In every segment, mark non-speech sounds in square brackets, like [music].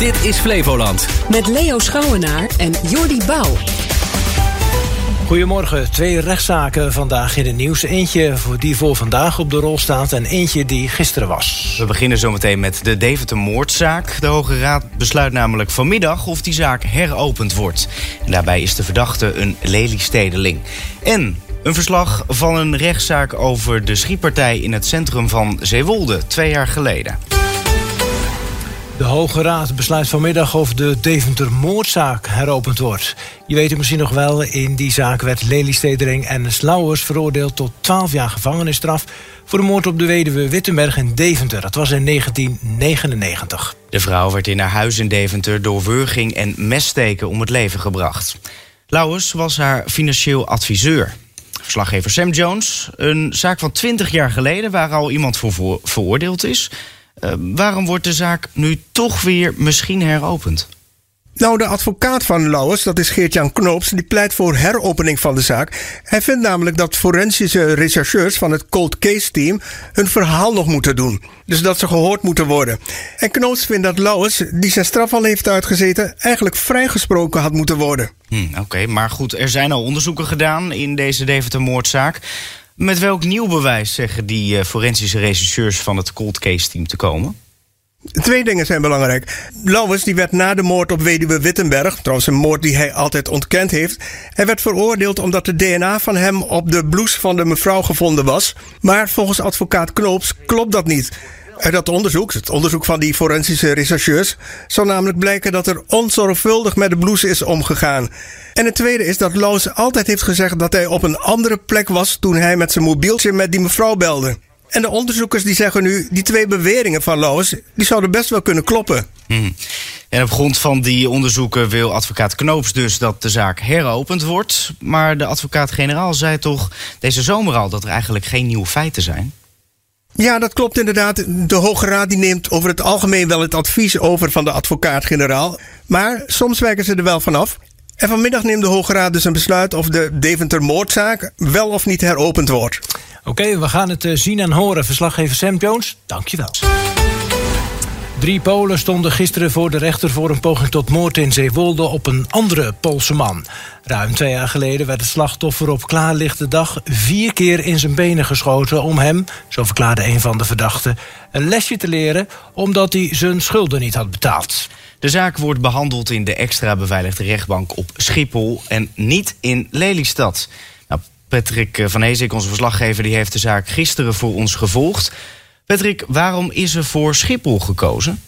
Dit is Flevoland. Met Leo Schouwenaar en Jordi Bouw. Goedemorgen. Twee rechtszaken vandaag in het nieuws. Eentje die voor vandaag op de rol staat en eentje die gisteren was. We beginnen zometeen met de Deventer-moordzaak. De Hoge Raad besluit namelijk vanmiddag of die zaak heropend wordt. En daarbij is de verdachte een Lelystedeling. En een verslag van een rechtszaak over de schietpartij in het centrum van Zeewolde twee jaar geleden. De Hoge Raad besluit vanmiddag of de Deventer-moordzaak heropend wordt. Je weet het misschien nog wel, in die zaak werd Lely Stedering en Slauwers veroordeeld tot 12 jaar gevangenisstraf voor de moord op de weduwe Wittenberg in Deventer. Dat was in 1999. De vrouw werd in haar huis in Deventer door wurging en messteken om het leven gebracht. Lauwers was haar financieel adviseur. Verslaggever Sam Jones, een zaak van 20 jaar geleden waar al iemand voor veroordeeld is. Uh, waarom wordt de zaak nu toch weer misschien heropend? Nou, de advocaat van Lauwers, dat is Geert-Jan Knoops, die pleit voor heropening van de zaak. Hij vindt namelijk dat forensische rechercheurs van het cold case team hun verhaal nog moeten doen. Dus dat ze gehoord moeten worden. En Knoops vindt dat Lauwers, die zijn straf al heeft uitgezeten, eigenlijk vrijgesproken had moeten worden. Hm, Oké, maar goed, er zijn al onderzoeken gedaan in deze Deventer-moordzaak. Met welk nieuw bewijs zeggen die uh, forensische rechercheurs van het cold case team te komen? Twee dingen zijn belangrijk. Lauwers die werd na de moord op weduwe Wittenberg, trouwens een moord die hij altijd ontkend heeft, hij werd veroordeeld omdat de DNA van hem op de blouse van de mevrouw gevonden was. Maar volgens advocaat Knoops klopt dat niet. Uit dat onderzoek, het onderzoek van die forensische rechercheurs, zou namelijk blijken dat er onzorgvuldig met de blouse is omgegaan. En het tweede is dat Loos altijd heeft gezegd dat hij op een andere plek was toen hij met zijn mobieltje met die mevrouw belde. En de onderzoekers die zeggen nu, die twee beweringen van Loos, die zouden best wel kunnen kloppen. Hmm. En op grond van die onderzoeken wil advocaat Knoops dus dat de zaak heropend wordt. Maar de advocaat-generaal zei toch deze zomer al dat er eigenlijk geen nieuwe feiten zijn? Ja, dat klopt inderdaad. De Hoge Raad die neemt over het algemeen wel het advies over van de advocaat-generaal. Maar soms wijken ze er wel vanaf. En vanmiddag neemt de Hoge Raad dus een besluit of de Deventer-moordzaak wel of niet heropend wordt. Oké, we gaan het eh, zien en horen. Verslaggever Sam Jones, dankjewel. Drie Polen stonden gisteren voor de rechter voor een poging tot moord in Zeewolde op een andere Poolse man. Ruim twee jaar geleden werd het slachtoffer op klaarlichte dag vier keer in zijn benen geschoten om hem, zo verklaarde een van de verdachten, een lesje te leren omdat hij zijn schulden niet had betaald. De zaak wordt behandeld in de extra beveiligde rechtbank op Schiphol en niet in Lelystad. Nou, Patrick van Heesik, onze verslaggever, die heeft de zaak gisteren voor ons gevolgd. Patrick, waarom is er voor Schiphol gekozen?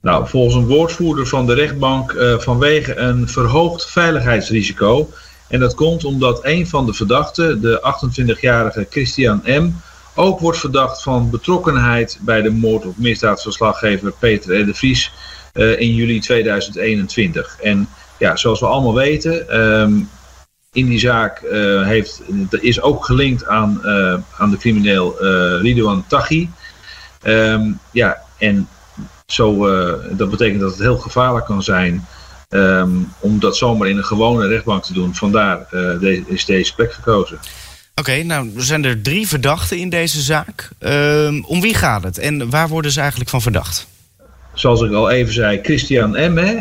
Nou, volgens een woordvoerder van de rechtbank uh, vanwege een verhoogd veiligheidsrisico. En dat komt omdat een van de verdachten, de 28-jarige Christian M., ook wordt verdacht van betrokkenheid bij de moord op misdaadverslaggever Peter de Vries uh, in juli 2021. En ja, zoals we allemaal weten, um, in die zaak uh, heeft, is ook gelinkt aan, uh, aan de crimineel uh, Ridouan Taghi. Um, ja, en zo, dat betekent dat het heel gevaarlijk kan zijn um, om dat zomaar in een gewone rechtbank te doen. Vandaar de, is deze plek gekozen. Oké, okay, nou er zijn er drie verdachten in deze zaak. Um, om wie gaat het en waar worden ze eigenlijk van verdacht? Zoals ik al even zei, Christian M. Hè,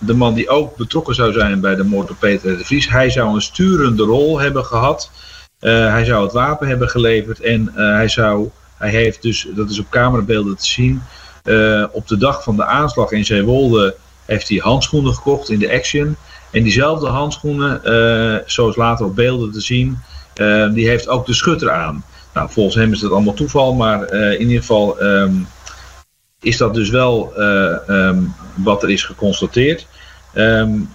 de man die ook betrokken zou zijn bij de moord op Peter de Vries. Hij zou een sturende rol hebben gehad. Uh, hij zou het wapen hebben geleverd en uh, hij, zou, hij heeft dus, dat is op camerabeelden te zien, uh, op de dag van de aanslag in Zeewolde heeft hij handschoenen gekocht in de Action. En diezelfde handschoenen, zoals later op beelden te zien, die heeft ook de schutter aan. Nou, volgens hem is dat allemaal toeval, maar in ieder geval um, is dat dus wel um, wat er is geconstateerd. Um,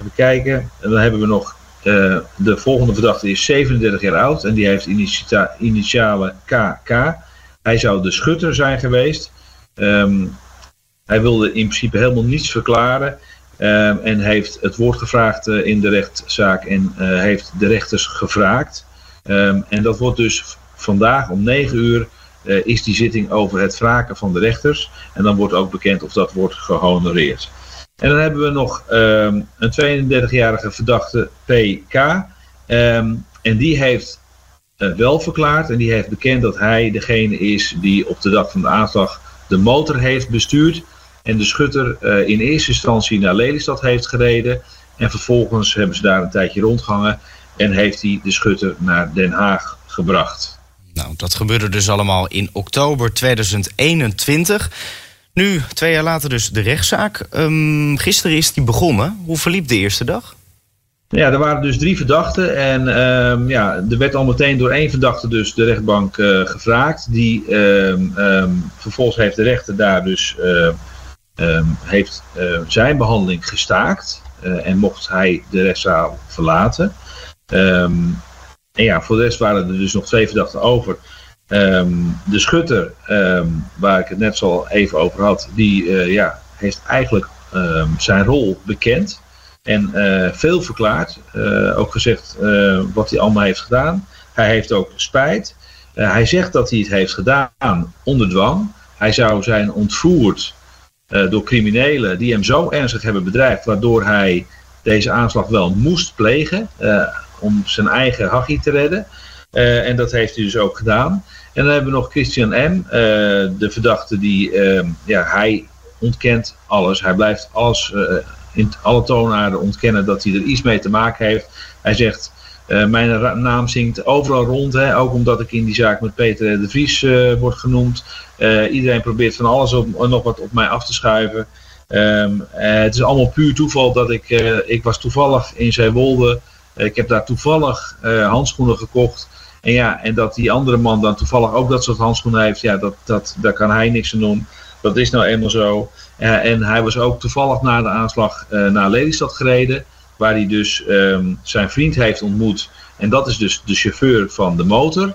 even kijken. En dan hebben we nog uh, de volgende verdachte is 37 jaar oud en die heeft initia initialen KK. Hij zou de schutter zijn geweest. Um, hij wilde in principe helemaal niets verklaren. Um, en heeft het woord gevraagd uh, in de rechtszaak en uh, heeft de rechters gevraagd. En dat wordt dus vandaag om 9 uur is die zitting over het wraken van de rechters. En dan wordt ook bekend of dat wordt gehonoreerd. En dan hebben we nog um, een 32-jarige verdachte PK. Um, en die heeft uh, wel verklaard en die heeft bekend dat hij degene is die op de dag van de aanslag de motor heeft bestuurd. En de schutter uh, in eerste instantie naar Lelystad heeft gereden. En vervolgens hebben ze daar een tijdje rondgehangen. En heeft hij de schutter naar Den Haag gebracht. Nou, dat gebeurde dus allemaal in oktober 2021. Nu, twee jaar later dus de rechtszaak. Um, gisteren is die begonnen. Hoe verliep de eerste dag? Ja, er waren dus drie verdachten. En um, ja, er werd al meteen door één verdachte dus de rechtbank uh, gevraagd. Die um, vervolgens heeft de rechter daar dus uh, heeft, uh, zijn behandeling gestaakt. En mocht hij de rechtszaal verlaten. en ja, voor de rest waren er dus nog twee verdachten over. De schutter, waar ik het net zo even over had, die ja, heeft eigenlijk zijn rol bekend. En uh, veel verklaard. Uh, ook gezegd wat hij allemaal heeft gedaan. Hij heeft ook spijt. hij zegt dat hij het heeft gedaan onder dwang. Hij zou zijn ontvoerd door criminelen die hem zo ernstig hebben bedreigd. Waardoor hij deze aanslag wel moest plegen. om zijn eigen hachie te redden. En dat heeft hij dus ook gedaan. En dan hebben we nog Christian M. de verdachte die, ja, hij ontkent alles. Hij blijft alles in alle toonaarden ontkennen dat hij er iets mee te maken heeft. Hij zegt, mijn naam zingt overal rond, hè, ook omdat ik in die zaak met Peter de Vries word genoemd. Iedereen probeert van alles op, nog wat op mij af te schuiven. Um, het is allemaal puur toeval dat ik, ik was toevallig in Zeewolde. Ik heb daar toevallig handschoenen gekocht. En ja, en dat die andere man dan toevallig ook dat soort handschoenen heeft, ja, dat, dat, daar kan hij niks aan doen. Dat is nou eenmaal zo. Uh, en hij was ook toevallig na de aanslag naar Lelystad gereden. Waar hij dus um, zijn vriend heeft ontmoet. En dat is dus de chauffeur van de motor.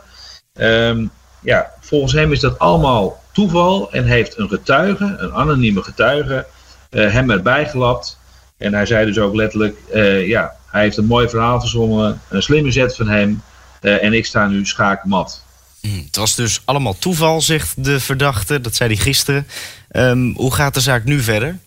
Um, ja, volgens hem is dat allemaal toeval. En heeft een getuige, een anonieme getuige, hem erbij gelapt. En hij zei dus ook letterlijk: ja, hij heeft een mooi verhaal verzonnen. Een slimme zet van hem. en ik sta nu schakenmat. Hmm, het was dus allemaal toeval, zegt de verdachte. Dat zei hij gisteren. Um, hoe gaat de zaak nu verder?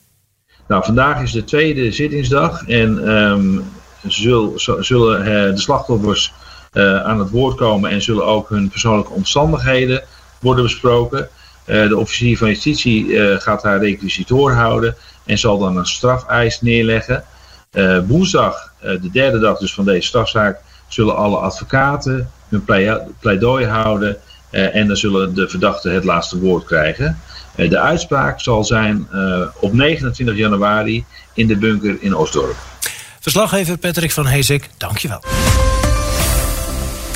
Nou, vandaag is de tweede zittingsdag. En um, zul, zullen uh, de slachtoffers uh, aan het woord komen. En zullen ook hun persoonlijke omstandigheden worden besproken. De officier van justitie gaat haar requisitoor houden. En zal dan een strafeis neerleggen. Woensdag, de derde dag dus van deze strafzaak, zullen alle advocaten hun pleidooi houden. Uh, en dan zullen de verdachten het laatste woord krijgen. Uh, de uitspraak zal zijn uh, op 29 januari in de bunker in Osdorp. Verslaggever Patrick van Heesik, dankjewel.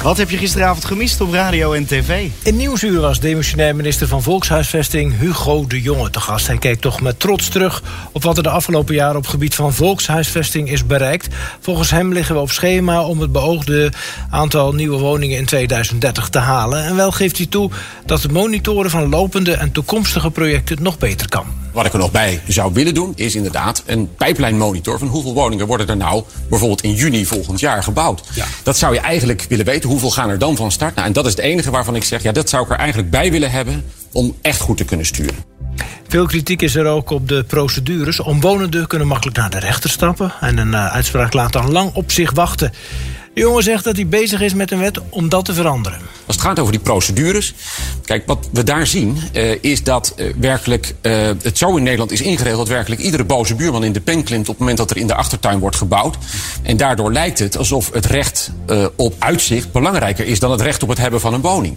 Wat heb je gisteravond gemist op radio en tv? In Nieuwsuur was demissionair minister van Volkshuisvesting Hugo de Jonge te gast. Hij keek toch met trots terug op wat er de afgelopen jaren op gebied van volkshuisvesting is bereikt. Volgens hem liggen we op schema om het beoogde aantal nieuwe woningen in 2030 te halen. En wel geeft hij toe dat de monitoren van lopende en toekomstige projecten nog beter kan. Wat ik er nog bij zou willen doen, is inderdaad een pijplijnmonitor van hoeveel woningen worden er nou bijvoorbeeld in juni volgend jaar gebouwd. Ja. Dat zou je eigenlijk willen weten. Hoeveel gaan er dan van start? Nou, en dat is het enige waarvan ik zeg, ja, dat zou ik er eigenlijk bij willen hebben om echt goed te kunnen sturen. Veel kritiek is er ook op de procedures. Omwonenden kunnen makkelijk naar de rechter stappen. En een uh, uitspraak laat dan lang op zich wachten. De jongen zegt dat hij bezig is met een wet om dat te veranderen. Als het gaat over die procedures. Kijk, wat we daar zien uh, is dat uh, werkelijk uh, het zo in Nederland is ingeregeld dat werkelijk iedere boze buurman in de pen klimt op het moment dat er in de achtertuin wordt gebouwd. En daardoor lijkt het alsof het recht op uitzicht belangrijker is dan het recht op het hebben van een woning.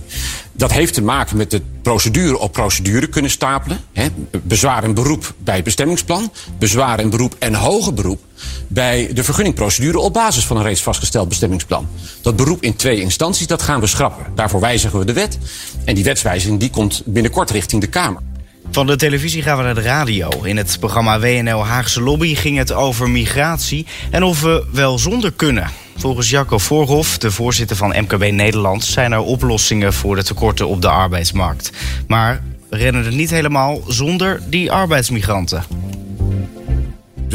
Dat heeft te maken met de procedure op procedure kunnen stapelen. Hè. Bezwaar en beroep bij het bestemmingsplan. Bezwaar en beroep en hoger beroep bij de vergunningprocedure op basis van een reeds vastgesteld bestemmingsplan. Dat beroep in twee instanties, dat gaan we schrappen. Daarvoor wijzigen we de wet. En die wetswijziging die komt binnenkort richting de Kamer. Van de televisie gaan we naar de radio. In het programma WNL Haagse Lobby ging het over migratie en of we wel zonder kunnen. Volgens Jacco Voorhof, de voorzitter van MKB Nederland, zijn er oplossingen voor de tekorten op de arbeidsmarkt. Maar we rennen er niet helemaal zonder die arbeidsmigranten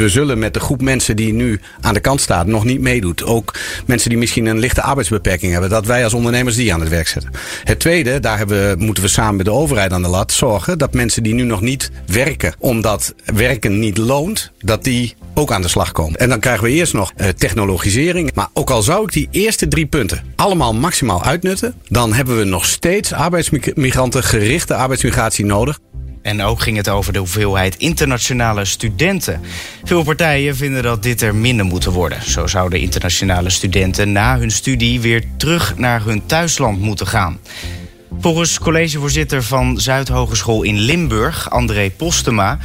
we zullen met de groep mensen die nu aan de kant staat nog niet meedoet. Ook mensen die misschien een lichte arbeidsbeperking hebben. Dat wij als ondernemers die aan het werk zetten. Het tweede, daar hebben, moeten we samen met de overheid aan de lat zorgen. Dat mensen die nu nog niet werken, omdat werken niet loont, dat die ook aan de slag komen. En dan krijgen we eerst nog uh, technologisering. Maar ook al zou ik die eerste drie punten allemaal maximaal uitnutten, dan hebben we nog steeds arbeidsmigranten, gerichte arbeidsmigratie nodig. En ook ging het over de hoeveelheid internationale studenten. Veel partijen vinden dat dit er minder moeten worden. Zo zouden internationale studenten na hun studie weer terug naar hun thuisland moeten gaan. Volgens collegevoorzitter van Zuidhogeschool in Limburg, André Postema,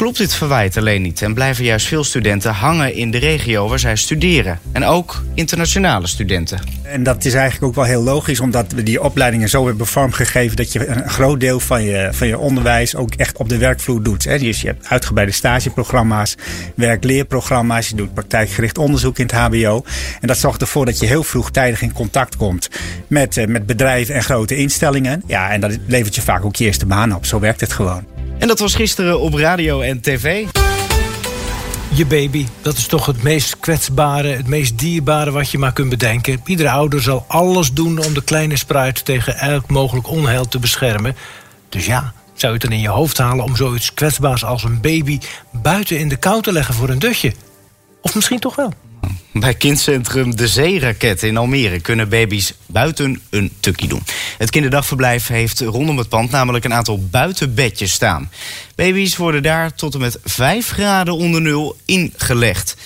klopt dit verwijt alleen niet en blijven juist veel studenten hangen in de regio waar zij studeren. En ook internationale studenten. En dat is eigenlijk ook wel heel logisch, omdat we die opleidingen zo hebben vormgegeven dat je een groot deel van je, van je onderwijs ook echt op de werkvloer doet. Dus je hebt uitgebreide stageprogramma's, werkleerprogramma's, je doet praktijkgericht onderzoek in het HBO. En dat zorgt ervoor dat je heel vroegtijdig in contact komt met, eh, met bedrijven en grote instellingen. Ja, en dat levert je vaak ook je eerste baan op. Zo werkt het gewoon. En dat was gisteren op radio en tv. Je baby, dat is toch het meest kwetsbare, het meest dierbare wat je maar kunt bedenken. Iedere ouder zal alles doen om de kleine spruit tegen elk mogelijk onheil te beschermen. Dus ja, zou je het dan in je hoofd halen om zoiets kwetsbaars als een baby buiten in de kou te leggen voor een dutje? Of misschien toch wel? Bij kindcentrum De Zeeraket in Almere kunnen baby's buiten een tukkie doen. Het kinderdagverblijf heeft rondom het pand namelijk een aantal buitenbedjes staan. Baby's worden daar tot en met 5 graden onder nul ingelegd.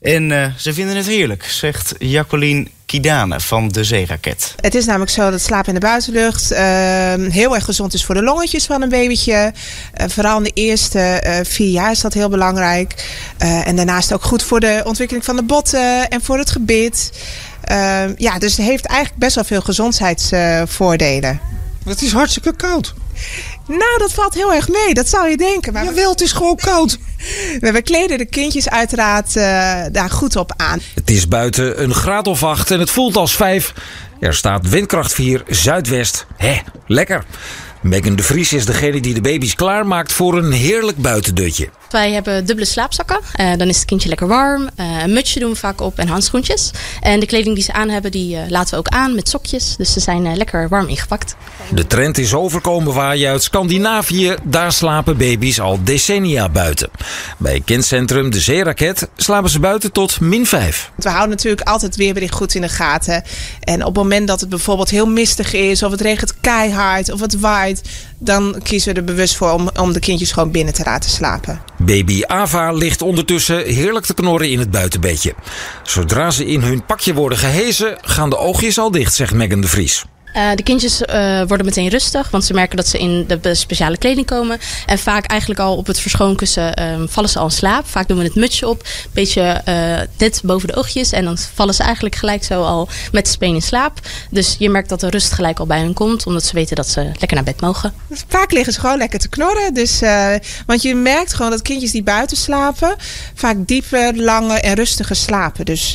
En uh, ze vinden het heerlijk, zegt Jacqueline Kidane van de Zeeraket. Het is namelijk zo dat slaap in de buitenlucht uh, heel erg gezond is voor de longetjes van een babytje. Uh, vooral in de eerste uh, vier jaar is dat heel belangrijk. en daarnaast ook goed voor de ontwikkeling van de botten en voor het gebit. ja, dus het heeft eigenlijk best wel veel gezondheidsvoordelen. Het is hartstikke koud. Nou, dat valt heel erg mee. Dat zou je denken. Maar Jawel, het is gewoon koud. [laughs] We kleden de kindjes uiteraard uh, daar goed op aan. Het is buiten een graad of acht en het voelt als vijf. Er staat windkracht 4 zuidwest. Hé, lekker. Megan de Vries is degene die de baby's klaarmaakt voor een heerlijk buitendutje. Wij hebben dubbele slaapzakken. Uh, dan is het kindje lekker warm. Uh, een mutsje doen we vaak op en handschoentjes. En de kleding die ze aan hebben, die uh, laten we ook aan met sokjes. Dus ze zijn lekker warm ingepakt. De trend is overkomen waaien uit Scandinavië. Daar slapen baby's al decennia buiten. Bij kindcentrum De Zeeraket slapen ze buiten tot min 5. We houden natuurlijk altijd weerbericht goed in de gaten. En op het moment dat het bijvoorbeeld heel mistig is... of het regent keihard of het waait... dan kiezen we er bewust voor om, om de kindjes gewoon binnen te laten slapen. Baby Ava ligt ondertussen heerlijk te knorren in het buitenbedje. Zodra ze in hun pakje worden gehezen, gaan de oogjes al dicht, zegt Megan de Vries. Uh, de kindjes uh, worden meteen rustig, want ze merken dat ze in de speciale kleding komen. En vaak eigenlijk al op het verschoonkussen um, vallen ze al in slaap. Vaak doen we het mutsje op, een beetje uh, dit boven de oogjes. En dan vallen ze eigenlijk gelijk zo al met de in slaap. Dus je merkt dat de rust gelijk al bij hen komt, omdat ze weten dat ze lekker naar bed mogen. Vaak liggen ze gewoon lekker te knorren. Dus, want je merkt gewoon dat kindjes die buiten slapen, vaak dieper, langer en rustiger slapen. Dus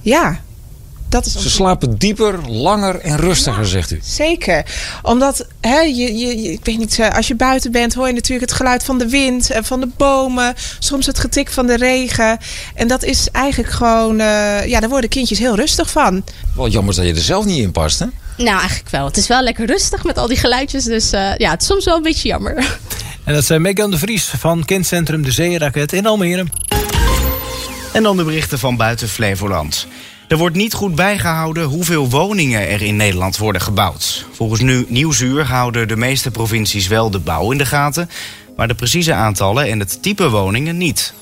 ja, dat is Ze slapen dieper, langer en rustiger, ja, zegt u. Zeker. Omdat, hè, je, je, ik weet niet, als je buiten bent, hoor je natuurlijk het geluid van de wind en van de bomen. Soms het getik van de regen. En dat is eigenlijk gewoon, uh, ja, daar worden kindjes heel rustig van. Wel jammer dat je er zelf niet in past, hè? Nou, eigenlijk wel. Het is wel lekker rustig met al die geluidjes. Dus uh, ja, het is soms wel een beetje jammer. [laughs] En dat zijn Megan de Vries van kindcentrum De Zeeraket in Almere. En dan de berichten van buiten Flevoland. Er wordt niet goed bijgehouden hoeveel woningen er in Nederland worden gebouwd. Volgens nu Nieuwsuur houden de meeste provincies wel de bouw in de gaten, maar de precieze aantallen en het type woningen niet.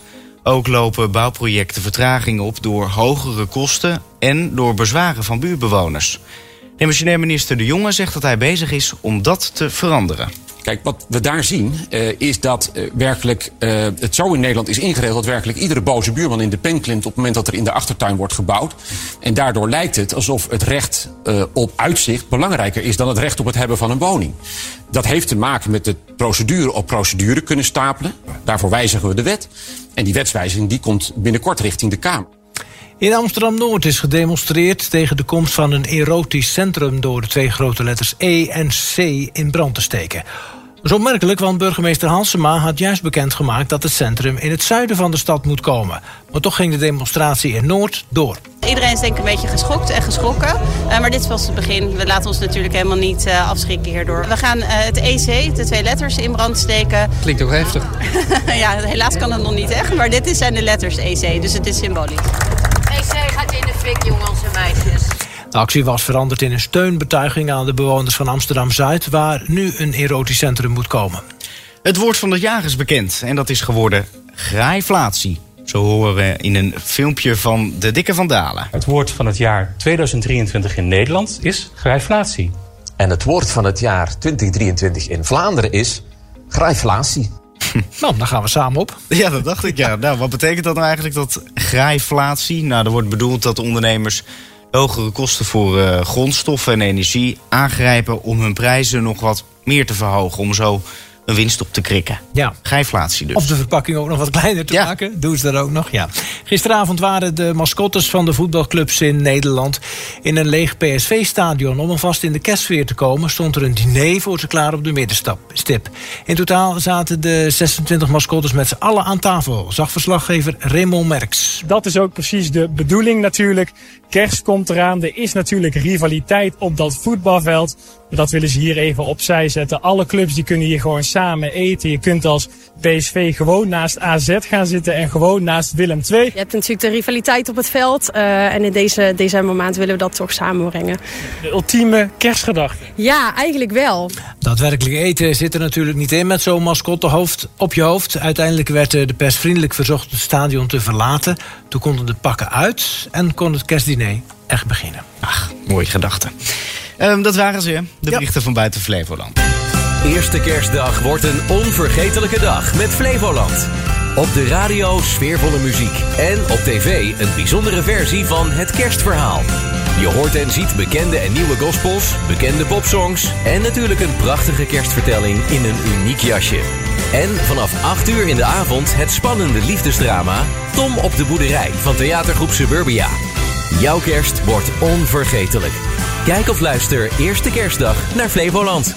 Ook lopen bouwprojecten vertraging op door hogere kosten en door bezwaren van buurtbewoners. Demissionair minister De Jonge zegt dat hij bezig is om dat te veranderen. Kijk, wat we daar zien uh, is dat uh, werkelijk uh, het zo in Nederland is ingeregeld dat werkelijk iedere boze buurman in de pen klimt op het moment dat er in de achtertuin wordt gebouwd. En daardoor lijkt het alsof het recht op uitzicht belangrijker is dan het recht op het hebben van een woning. Dat heeft te maken met de procedure op procedure kunnen stapelen. Daarvoor wijzigen we de wet. En die wetswijziging die komt binnenkort richting de Kamer. In Amsterdam-Noord is gedemonstreerd tegen de komst van een erotisch centrum... door de twee grote letters E en C in brand te steken. Dat is opmerkelijk, want burgemeester Hansema had juist bekendgemaakt... dat het centrum in het zuiden van de stad moet komen. Maar toch ging de demonstratie in Noord door. Iedereen is denk ik een beetje geschokt en geschrokken. Uh, maar dit pas het begin. We laten ons natuurlijk helemaal niet uh, afschrikken hierdoor. We gaan uh, het EC, de twee letters, in brand steken. Klinkt ook heftig. [laughs] ja, helaas kan het nog niet echt. Maar dit zijn de letters EC, dus het is symbolisch. In de fik, jongens en meisjes. De actie was veranderd in een steunbetuiging aan de bewoners van Amsterdam-Zuid... waar nu een erotisch centrum moet komen. Het woord van het jaar is bekend en dat is geworden grijflatie. Zo horen we in een filmpje van de Dikke van Dalen. Het woord van het jaar 2023 in Nederland is grijflatie. En het woord van het jaar 2023 in Vlaanderen is grijflatie. [laughs] Nou, dan gaan we samen op. Ja, dat dacht ik ja. Nou, wat betekent dat nou eigenlijk, dat grijflatie? Nou, er wordt bedoeld dat ondernemers hogere kosten voor uh, grondstoffen en energie aangrijpen om hun prijzen nog wat meer te verhogen. Om zo een winst op te krikken. Ja. Grijflatie dus. Of de verpakking ook nog wat kleiner te maken. Doen ze dat ook nog? Ja. Gisteravond waren de mascottes van de voetbalclubs in Nederland in een leeg PSV-stadion. Om alvast in de kerstsfeer te komen, stond er een diner voor ze klaar op de middenstip. In totaal zaten de 26 mascottes met z'n allen aan tafel. Zag verslaggever Raymond Merks. Dat is ook precies de bedoeling natuurlijk. Kerst komt eraan. Er is natuurlijk rivaliteit op dat voetbalveld. Dat willen ze hier even opzij zetten. Alle clubs die kunnen hier gewoon samen eten. Je kunt als PSV gewoon naast AZ gaan zitten en gewoon naast Willem II. Je hebt natuurlijk de rivaliteit op het veld. Uh, en in deze decembermaand willen we dat toch samenbrengen. De ultieme kerstgedachte. Ja, eigenlijk wel. Daadwerkelijk eten zit er natuurlijk niet in met zo'n mascottehoofd op je hoofd. Uiteindelijk werd de pers vriendelijk verzocht het stadion te verlaten. Toen konden de pakken uit en kon het kerstdiner echt beginnen. Ach, mooie gedachte. Um, dat waren ze, de berichten van buiten Flevoland. Eerste kerstdag wordt een onvergetelijke dag met Flevoland. Op de radio sfeervolle muziek en op tv een bijzondere versie van Het Kerstverhaal. Je hoort en ziet bekende en nieuwe gospels, bekende popsongs en natuurlijk een prachtige kerstvertelling in een uniek jasje. En vanaf 8 uur in de avond het spannende liefdesdrama Tom op de boerderij van theatergroep Suburbia. Jouw kerst wordt onvergetelijk. Kijk of luister eerste kerstdag naar Flevoland.